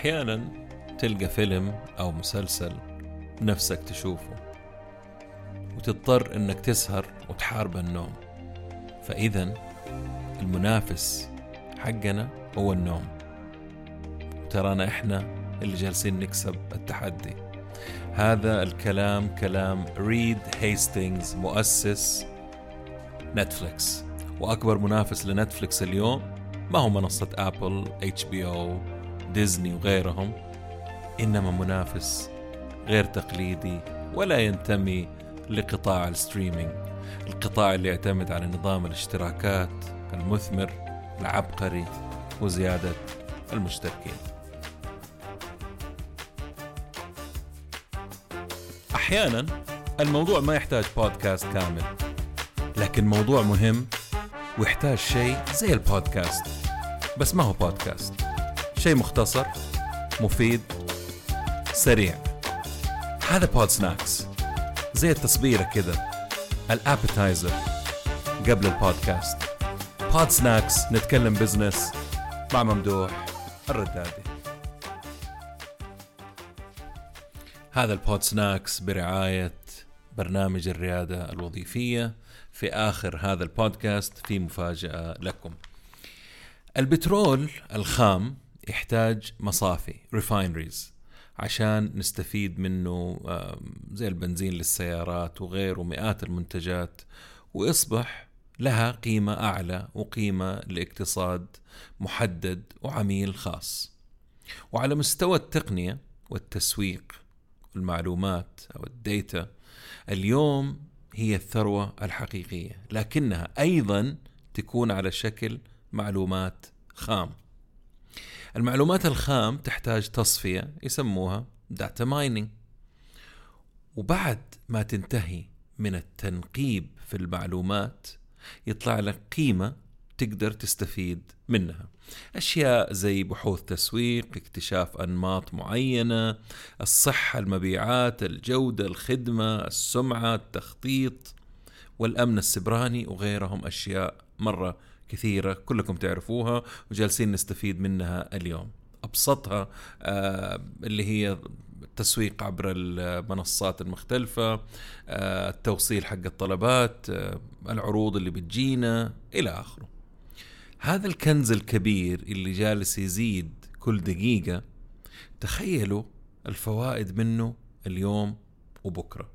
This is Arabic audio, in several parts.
أحيانا تلقى فيلم أو مسلسل نفسك تشوفه وتضطر إنك تسهر وتحارب النوم. فإذا المنافس حقنا هو النوم. ترانا إحنا اللي جالسين نكسب التحدي. هذا الكلام كلام ريد هيستينجز مؤسس Netflix. وأكبر منافس ل Netflix اليوم ما هو منصة Apple HBO Disney وغيرهم إنما منافس غير تقليدي ولا ينتمي لقطاع ال streaming القطاع اللي يعتمد على نظام الاشتراكات المثمر العبقري وزيادة المشتركين. أحيانا الموضوع ما يحتاج بودكاست كامل لكن موضوع مهم ويحتاج شيء زي البودكاست بس ما هو بودكاست. شيء مختصر مفيد سريع. هذا Pod Snacks زي التصبيرة كذا. ال appetizer قبل البودكاست. Pod Snacks نتكلم business مع ممدوح الردادي. هذا ال Pod Snacks برعاية برنامج الريادة الوظيفية. في آخر هذا البودكاست في مفاجأة لكم. البترول الخام يحتاج مصافي ريفاينريز عشان نستفيد منه زي البنزين للسيارات وغيره مئات المنتجات. ويصبح لها قيمة أعلى وقيمة لاقتصاد محدد وعميل خاص. وعلى مستوى التقنية والتسويق المعلومات أو ال data اليوم هي الثروة الحقيقية لكنها أيضا تكون على شكل معلومات خام. المعلومات الخام تحتاج تصفية يسموها data mining وبعد ما تنتهي من التنقيب في المعلومات يطلع لك قيمة تقدر تستفيد منها. أشياء زي بحوث تسويق اكتشاف أنماط معينة الصحة المبيعات الجودة الخدمة السمعة التخطيط والأمن السبراني وغيرهم. أشياء مرة كثيرة كلكم تعرفوها وجالسين نستفيد منها اليوم. أبسطها آه اللي هي التسويق عبر المنصات المختلفة آه التوصيل حق الطلبات آه العروض اللي بتجينا إلى آخره. هذا الكنز الكبير اللي جالس يزيد كل دقيقة تخيلوا الفوائد منه اليوم وبكرة.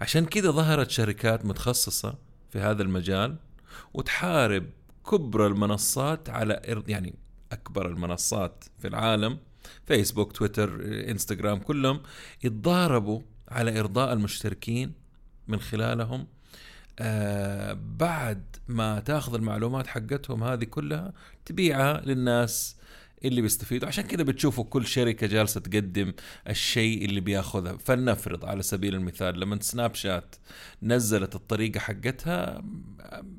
عشان كذا ظهرت شركات متخصصة في هذا المجال وتحارب كبرى المنصات على يعني أكبر المنصات في العالم فيسبوك تويتر انستغرام كلهم يتضاربوا على إرضاء المشتركين من خلالهم. آه بعد ما تاخذ المعلومات حقتهم هذه كلها تبيعها للناس اللي بيستفيدوا. عشان كذا بتشوفوا كل شركة جالسة تقدم الشيء اللي بياخذها. فلنفرض على سبيل المثال لما سناب شات نزلت الطريقة حقتها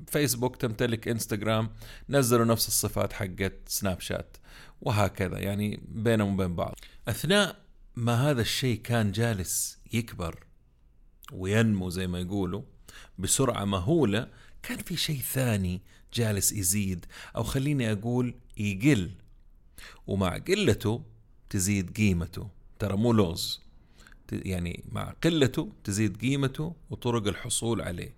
فيسبوك تمتلك إنستغرام نزلوا نفس الصفات حقت سناب شات وهكذا. يعني بينهم وبين بعض. أثناء ما هذا الشيء كان جالس يكبر وينمو زي ما يقولوا بسرعة مهولة كان في شيء ثاني جالس يزيد أو خليني أقول يقل. ومع قلته تزيد قيمته. ترى مو لغز. يعني مع قلته تزيد قيمته وطرق الحصول عليه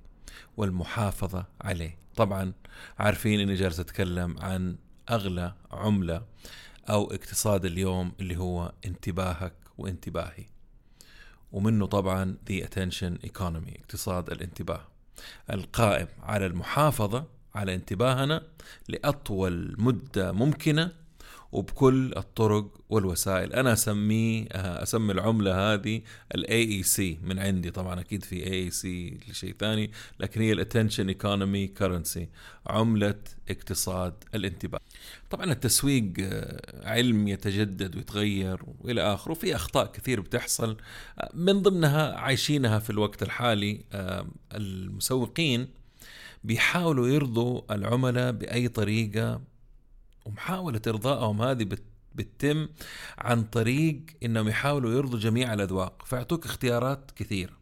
والمحافظة عليه. طبعا عارفين إني جالس أتكلم عن أغلى عملة أو اقتصاد اليوم اللي هو انتباهك وانتباهي. ومنه طبعا the attention economy اقتصاد الانتباه. القائم على المحافظة على انتباهنا لأطول مدة ممكنة وبكل الطرق والوسائل. أنا أسميه أسمي العملة هذه ال AEC من عندي طبعا أكيد في AEC لشيء ثاني لكن هي ال attention economy currency عملة اقتصاد الانتباه. طبعا التسويق علم يتجدد ويتغير وإلى آخره في أخطاء كثير بتحصل من ضمنها عايشينها في الوقت الحالي المسوقين بيحاولوا يرضوا العملاء بأي طريقة ومحاولة إرضائهم هذه بتتم عن طريق إنهم يحاولوا يرضوا جميع الأذواق فيعطوك اختيارات كثيرة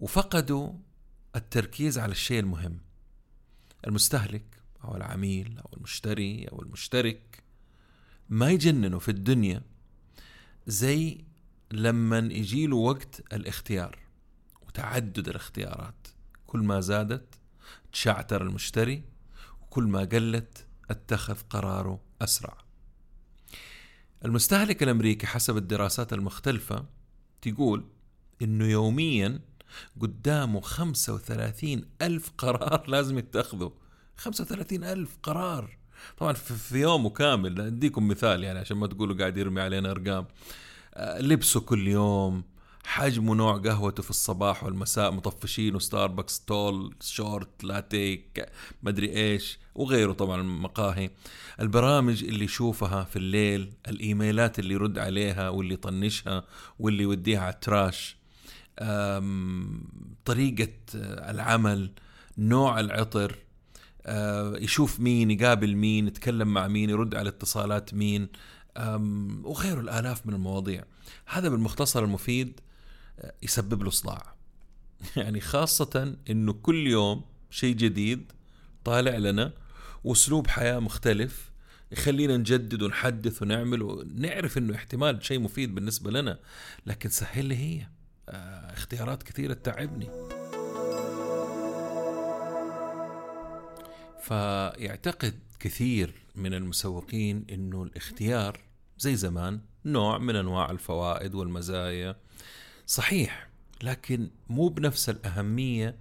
وفقدوا التركيز على الشيء المهم المستهلك أو العميل أو المشتري أو المشترك. ما يجننوا في الدنيا زي لما يجي له وقت الاختيار وتعدد الاختيارات. كل ما زادت تشعتر المشتري وكل ما قلت أتخذ قراره أسرع. المستهلك الأمريكي حسب الدراسات المختلفة تقول إنه يوميا قدامه 35 ألف قرار لازم يتخذه. 35 ألف قرار. طبعا في يومه كامل. أديكم مثال يعني عشان ما تقولوا قاعد يرمي علينا أرقام. آه، لبسه كل يوم. حجم ونوع قهوته في الصباح والمساء مطفشين وستاربكس تول شورت لاتيه مدري إيش وغيره طبعا المقاهي البرامج اللي يشوفها في الليل الإيميلات اللي يرد عليها واللي يطنشها واللي يوديها على التراش. طريقة العمل نوع العطر آه، يشوف مين يقابل مين يتكلم مع مين يرد على اتصالات مين وغيره الآلاف من المواضيع. هذا بالمختصر المفيد. يسبب له صداع. يعني خاصة إنه كل يوم شيء جديد طالع لنا وأسلوب حياة مختلف يخلينا نجدد ونحدث ونعمل ونعرف إنه احتمال شيء مفيد بالنسبة لنا لكن سهل لي هي. آه، اختيارات كثيرة تتعبني. فيعتقد كثير من المسوقين إنه الاختيار زي زمان نوع من أنواع الفوائد والمزايا صحيح لكن مو بنفس الأهمية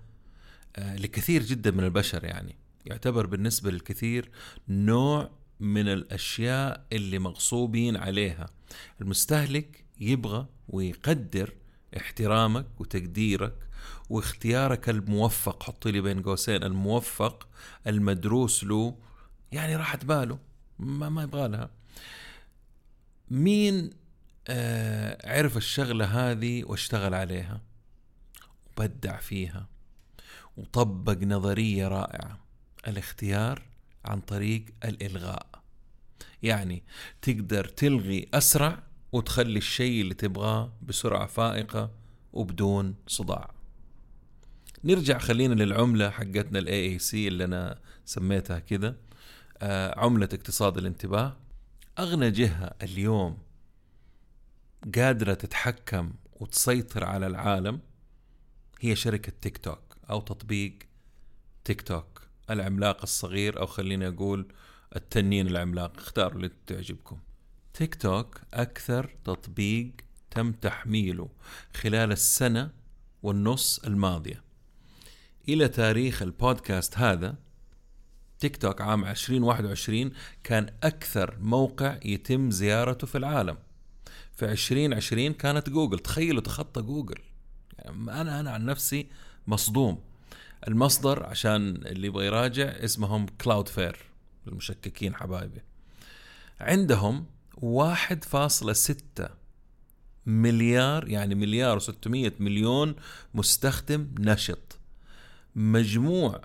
آه، لكثير جدا من البشر يعني. يعتبر بالنسبة للكثير نوع من الأشياء اللي مغصوبين عليها. المستهلك يبغى ويقدر احترامك وتقديرك واختيارك الموفق. حطي لي بين قوسين الموفق المدروس له يعني راحت باله ما ما يبغى لها. مين عرف الشغلة هذه واشتغل عليها وبدع فيها وطبق نظرية رائعة الاختيار عن طريق الإلغاء. يعني تقدر تلغي أسرع وتخلي الشيء اللي تبغاه بسرعة فائقة وبدون صداع. نرجع خلينا للعملة حقتنا اي سي اللي أنا سميتها كذا آه عملة اقتصاد الانتباه. أغنى جهة اليوم قادرة تتحكم وتسيطر على العالم هي شركة تيك توك أو تطبيق تيك توك العملاق الصغير أو خليني أقول التنين العملاق اختاروا اللي تعجبكم. تيك توك أكثر تطبيق تم تحميله خلال السنة والنص الماضية. إلى تاريخ البودكاست هذا تيك توك عام 2021 كان أكثر موقع يتم زيارته في العالم. في 2020 كانت جوجل. تخيلوا تخطى جوجل. يعني أنا أنا عن نفسي مصدوم. المصدر عشان اللي يبغى يراجع اسمهم كلاود فير المشككين حبايبي. عندهم 1.6 مليار يعني مليار و600 مليون مستخدم نشط. مجموع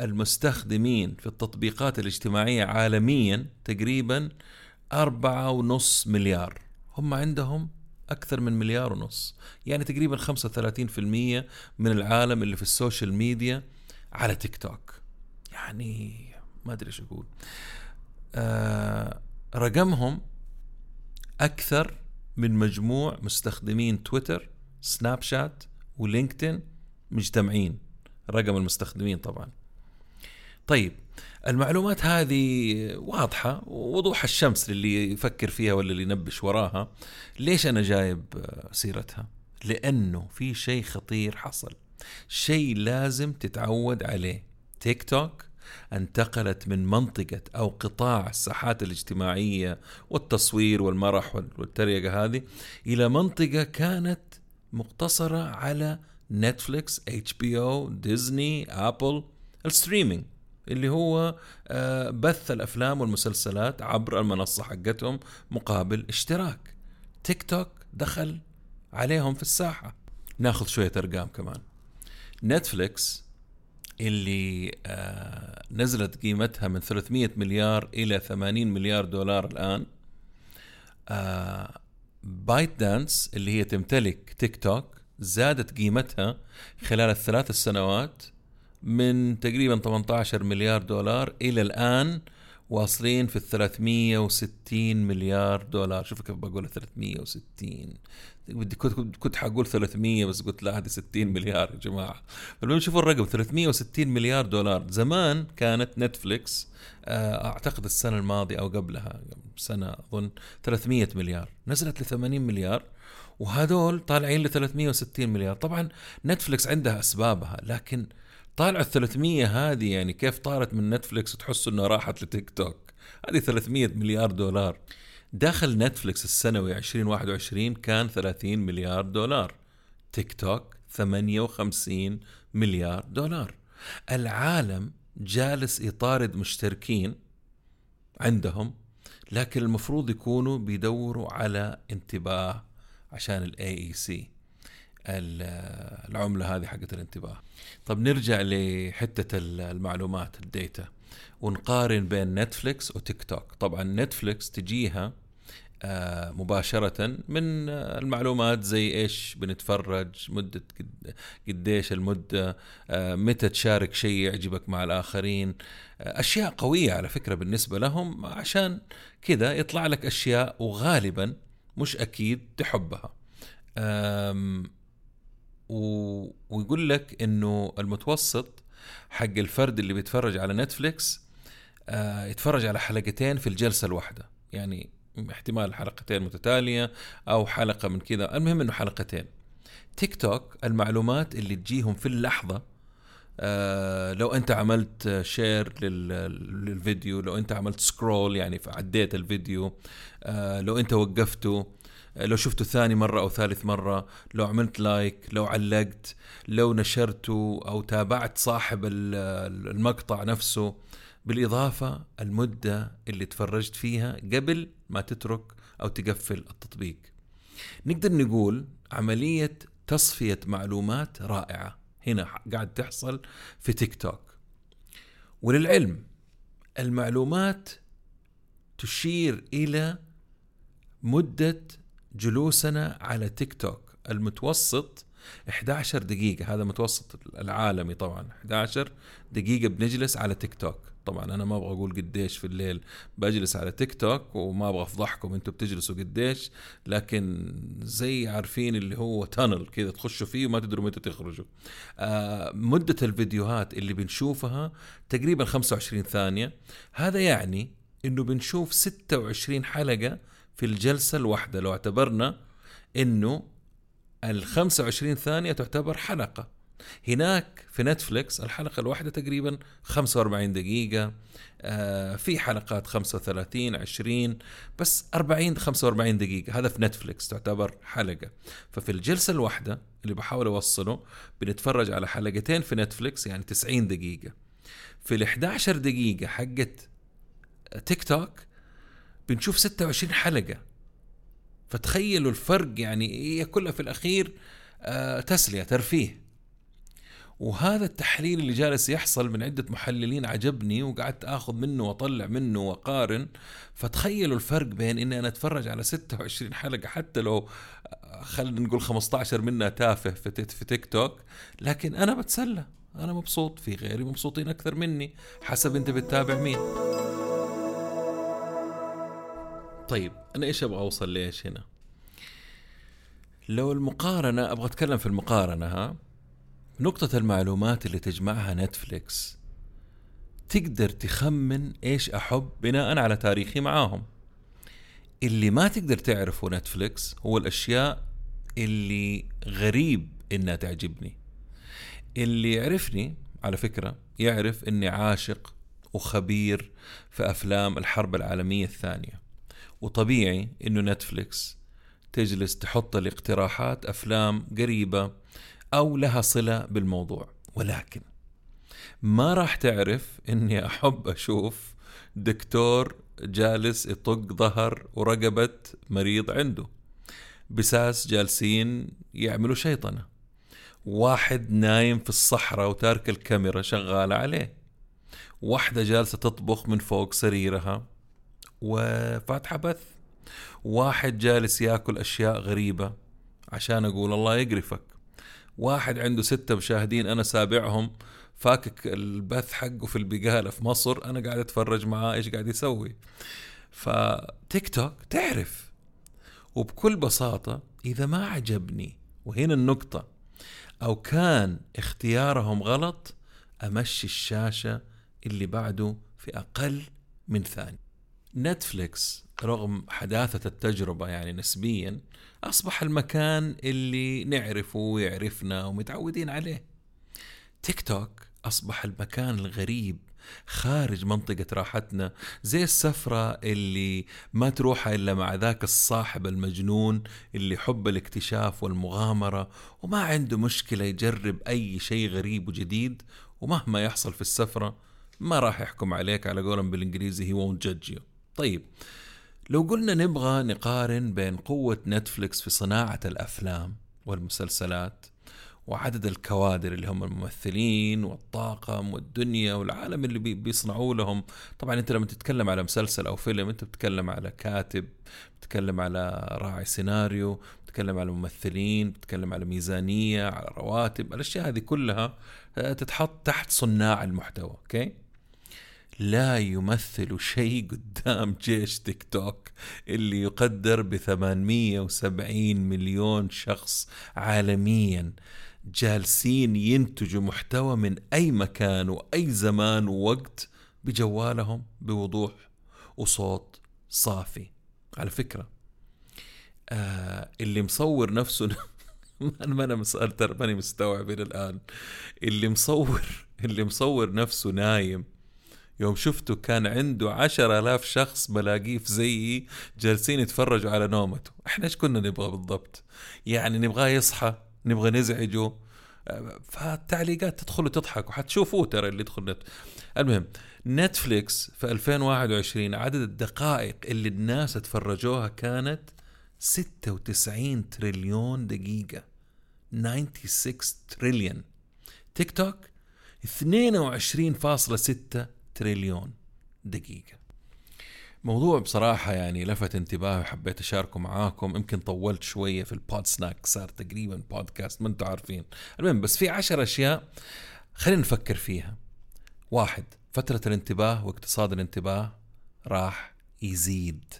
المستخدمين في التطبيقات الاجتماعية عالميا تقريبا أربعة ونص مليار. هم عندهم أكثر من مليار ونص. يعني تقريبا 35% من العالم اللي في السوشيال ميديا على تيك توك. يعني ما أدري إيش أقول. آه رقمهم أكثر من مجموع مستخدمين تويتر سناب شات ولينكدين مجتمعين. رقم المستخدمين طبعا. طيب المعلومات هذه واضحة وضوح الشمس للي يفكر فيها ولا اللي ينبش وراها. ليش أنا جايب سيرتها؟ لأنه في شيء خطير حصل. شيء لازم تتعود عليه. تيك توك انتقلت من منطقة أو قطاع الساحات الاجتماعية والتصوير والمرح والتريقة هذه إلى منطقة كانت مقتصرة على نتفليكس HBO ديزني ابل ال streaming. اللي هو آه، بث الأفلام والمسلسلات عبر المنصة حقتهم مقابل اشتراك. تيك توك دخل عليهم في الساحة. ناخذ شوية أرقام كمان. نتفليكس اللي آه، نزلت قيمتها من 300 مليار إلى 80 مليار دولار الآن. بايت آه، دانس اللي هي تمتلك تيك توك زادت قيمتها خلال الثلاث السنوات من تقريبا 18 مليار دولار إلى الآن واصلين في ال 360 مليار دولار. شوف كيف بقول 360 بدي كنت كنت حقول 300 بس قلت لا هذه 60 مليار يا جماعة. فالمهم شوفوا الرقم 360 مليار دولار. زمان كانت نتفليكس آه، أعتقد السنة الماضية أو قبلها سنة أظن 300 مليار. نزلت ل 80 مليار وهذول طالعين ل 360 مليار. طبعا نتفليكس عندها أسبابها لكن طالع ال 300 هذه يعني كيف طارت من نتفليكس وتحسوا إنها راحت لتيك توك؟ هذه 300 مليار دولار. دخل نتفليكس السنوي 2021 كان 30 مليار دولار. تيك توك 58 مليار دولار. العالم جالس يطارد مشتركين عندهم لكن المفروض يكونوا بيدوروا على انتباه عشان ال AEC العملة هذه حقت الانتباه. طب نرجع لحتة المعلومات ال data. ونقارن بين نتفليكس وتيك توك طبعا نتفليكس تجيها آه، مباشرة من المعلومات زي إيش بنتفرج مدة قديش المدة آه، متى تشارك شيء يعجبك مع الآخرين. آه، أشياء قوية على فكرة بالنسبة لهم عشان كذا يطلع لك أشياء وغالبا مش أكيد تحبها. ويقول لك إنه المتوسط حق الفرد اللي بيتفرج على نتفليكس يتفرج على حلقتين في الجلسة الواحدة. يعني احتمال حلقتين متتالية أو حلقة من كذا. المهم إنه حلقتين. تيك توك المعلومات اللي تجيهم في اللحظة آه لو أنت عملت share للفيديو لو أنت عملت scroll يعني عديت الفيديو آه لو أنت وقفته آه، لو شفته ثاني مرة أو ثالث مرة لو عملت like لو علقت لو نشرته أو تابعت صاحب المقطع نفسه. بالإضافة المدة اللي تفرجت فيها قبل ما تترك أو تقفل التطبيق. نقدر نقول عملية تصفية معلومات رائعة. هنا قاعد تحصل في تيك توك. وللعلم المعلومات تشير إلى مدة جلوسنا على تيك توك المتوسط 11 دقيقة. هذا متوسط العالمي طبعا. 11 دقيقة بنجلس على تيك توك. طبعا أنا ما أبغى أقول قديش في الليل بجلس على تيك توك وما أبغى أفضحكم أنتم بتجلسوا قديش لكن زي عارفين اللي هو تانل كذا تخشوا فيه وما تدروا متى تخرجوا. آه مدة الفيديوهات اللي بنشوفها تقريبا 25 ثانية. هذا يعني إنه بنشوف 26 حلقة في الجلسة الواحدة. لو اعتبرنا إنه ال 25 ثانية تعتبر حلقة. هناك في نتفليكس الحلقة الواحدة تقريبا 45 دقيقة آه في حلقات 35 20 بس 40 45 دقيقة. هذا في نتفليكس تعتبر حلقة. ففي الجلسة الواحدة اللي بحاول أوصله بنتفرج على حلقتين في نتفليكس يعني 90 دقيقة. في ال 11 دقيقة حقت تيك توك بنشوف 26 حلقة. فتخيلوا الفرق يعني هي كلها في الأخير آه تسلية ترفيه. وهذا التحليل اللي جالس يحصل من عدة محللين عجبني وقعدت آخذ منه وأطلع منه وأقارن. فتخيلوا الفرق بين إني أنا أتفرج على 26 حلقة حتى لو خلينا نقول 15 منها تافه في, في تيك توك. لكن أنا بتسلى أنا مبسوط في غيري مبسوطين أكثر مني حسب أنت بتتابع مين. طيب أنا إيش أبغى أوصل ليش هنا؟ لو المقارنة أبغى أتكلم في المقارنة ها؟ نقطة المعلومات اللي تجمعها نتفليكس تقدر تخمن إيش أحب بناء على تاريخي معاهم. اللي ما تقدر تعرفه نتفليكس هو الأشياء اللي غريب إنها تعجبني. اللي يعرفني على فكرة يعرف إني عاشق وخبير في أفلام الحرب العالمية الثانية. وطبيعي إنه نتفليكس تجلس تحط الاقتراحات أفلام قريبة أو لها صلة بالموضوع. ولكن ما راح تعرف إني أحب أشوف دكتور جالس يطق ظهر ورقبة مريض عنده. بساس جالسين يعملوا شيطنة. واحد نايم في الصحراء وتارك الكاميرا شغالة عليه. واحدة جالسة تطبخ من فوق سريرها. وفاتحة بث. واحد جالس ياكل أشياء غريبة عشان أقول الله يقرفك. واحد عنده ستة مشاهدين أنا سابعهم. فاكك البث حقه في البقالة في مصر أنا قاعد أتفرج معاه إيش قاعد يسوي. فتيك توك تعرف. وبكل بساطة إذا ما عجبني وهنا النقطة أو كان اختيارهم غلط أمشي الشاشة اللي بعده في أقل من ثانية. نتفليكس رغم حداثة التجربة يعني نسبيا أصبح المكان اللي نعرفه ويعرفنا ومتعودين عليه. تيك توك أصبح المكان الغريب خارج منطقة راحتنا زي السفرة اللي ما تروحها إلا مع ذاك الصاحب المجنون اللي حب الاكتشاف والمغامرة وما عنده مشكلة يجرب أي شيء غريب وجديد ومهما يحصل في السفرة ما راح يحكم عليك على قولهم بالإنجليزي he won't judge you. طيب لو قلنا نبغى نقارن بين قوة نتفليكس في صناعة الأفلام والمسلسلات وعدد الكوادر اللي هم الممثلين والطاقم والدنيا والعالم اللي بيصنعوا لهم. طبعا أنت لما تتكلم على مسلسل أو فيلم أنت بتتكلم على كاتب بتتكلم على راعي سيناريو بتتكلم على ممثلين بتتكلم على ميزانية على رواتب الأشياء هذه كلها آه، تتحط تحت صناع المحتوى okay؟ لا يمثل شيء قدام جيش تيك توك اللي يقدر ب 870 مليون شخص عالميا. جالسين ينتجوا محتوى من أي مكان وأي زمان ووقت بجوالهم بوضوح وصوت صافي. على فكرة آه اللي مصور نفسه ما أنا مسألة ماني مستوعب إلى الآن. اللي مصور اللي مصور نفسه نايم يوم شفته كان عنده عشر آلاف شخص بلاقيه زيي جالسين يتفرجوا على نومته. إحنا إيش كنا نبغى بالضبط؟ يعني نبغاه يصحى نبغى نزعجه. فالتعليقات تدخلوا تضحكوا حتشوفوه ترى اللي يدخل نت. المهم نتفليكس في 2021 عدد الدقائق اللي الناس تفرجوها كانت 96 تريليون دقيقة. 96 تريليون. تيك توك 22.6 تريليون دقيقة. موضوع بصراحة يعني لفت انتباهي وحبيت أشاركه معاكم. يمكن طولت شوية في البود سناك صار تقريبا بودكاست ما أنتم عارفين. المهم بس في عشر أشياء خلينا نفكر فيها. واحد فترة الانتباه واقتصاد الانتباه راح يزيد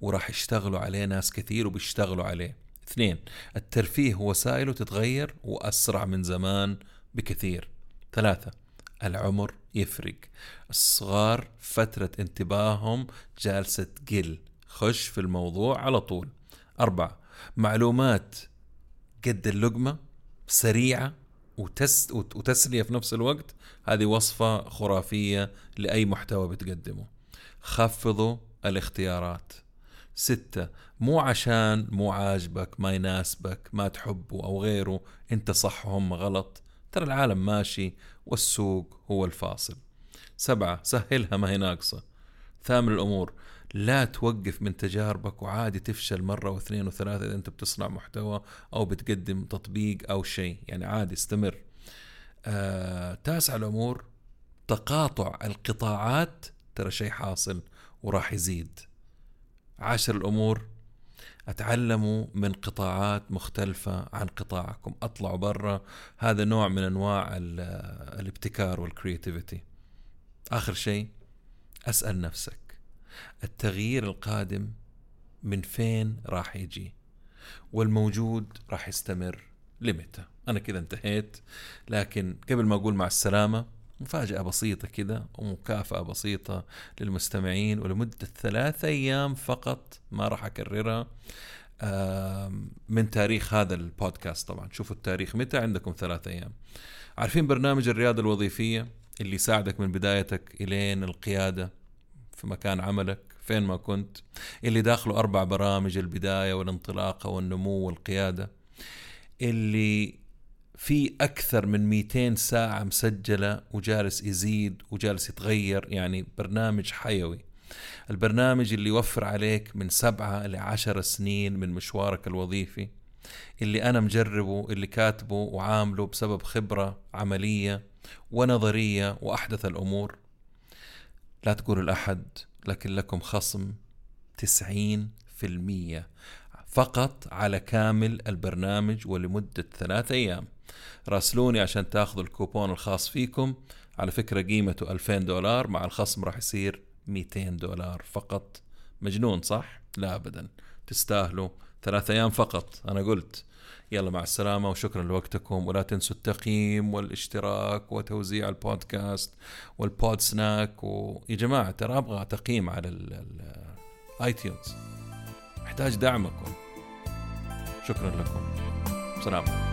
وراح يشتغلوا عليه ناس كثير وبيشتغلوا عليه. اثنين الترفيه وسائله تتغير وأسرع من زمان بكثير. ثلاثة العمر يفرق. الصغار فترة انتباههم جالسة تقل. خش في الموضوع على طول. أربعة معلومات قد اللقمة سريعة وتس وتسلية في نفس الوقت. هذه وصفة خرافية لأي محتوى بتقدمه. خفضوا الاختيارات. ستة مو عشان مو عاجبك ما يناسبك ما تحبه أو غيره أنت صح وهم غلط. ترى العالم ماشي والسوق هو الفاصل. سبعة سهلها ما هي ناقصة. ثامن الأمور. لا توقف من تجاربك وعادي تفشل مرة واثنين وثلاثة إذا أنت بتصنع محتوى أو بتقدم تطبيق أو شيء. يعني عادي استمر. آه تاسع الأمور. تقاطع القطاعات. ترى شيء حاصل وراح يزيد. عاشر الأمور. اتعلموا من قطاعات مختلفة عن قطاعكم. أطلعوا برا. هذا نوع من أنواع الابتكار والكرياتيفيتي آخر شيء أسأل نفسك التغيير القادم من فين راح يجي؟ والموجود راح يستمر لمتى؟ أنا كذا انتهيت. لكن قبل ما أقول مع السلامة مفاجأة بسيطة كده ومكافأة بسيطة للمستمعين ولمدة ثلاثة أيام فقط ما راح أكررها من تاريخ هذا البودكاست طبعا. شوفوا التاريخ متى عندكم ثلاثة أيام. عارفين برنامج الريادة الوظيفية اللي يساعدك من بدايتك إلين القيادة في مكان عملك؟ فين ما كنت. اللي داخله أربع برامج البداية والانطلاقة والنمو والقيادة. اللي في أكثر من 200 ساعة مسجلة وجالس يزيد وجالس يتغير يعني برنامج حيوي. البرنامج اللي يوفر عليك من سبعة لعشر سنين من مشوارك الوظيفي اللي أنا مجربه اللي كاتبه وعامله بسبب خبرة عملية ونظرية وأحدث الأمور. لا تقولوا لأحد لكن لكم خصم 90% فقط على كامل البرنامج ولمدة ثلاثة أيام. راسلوني عشان تاخذوا الكوبون الخاص فيكم. على فكرة قيمته 2000 دولار مع الخصم راح يصير 200 دولار فقط. مجنون صح؟ لا أبدا. تستاهلوا ثلاثة أيام فقط أنا قلت. يلا مع السلامة وشكرا لوقتكم. ولا تنسوا التقييم والاشتراك وتوزيع البودكاست والبودسناك. ويا جماعة ترى أبغى تقييم على ال iTunes محتاج دعمكم. شكرا لكم. سلام.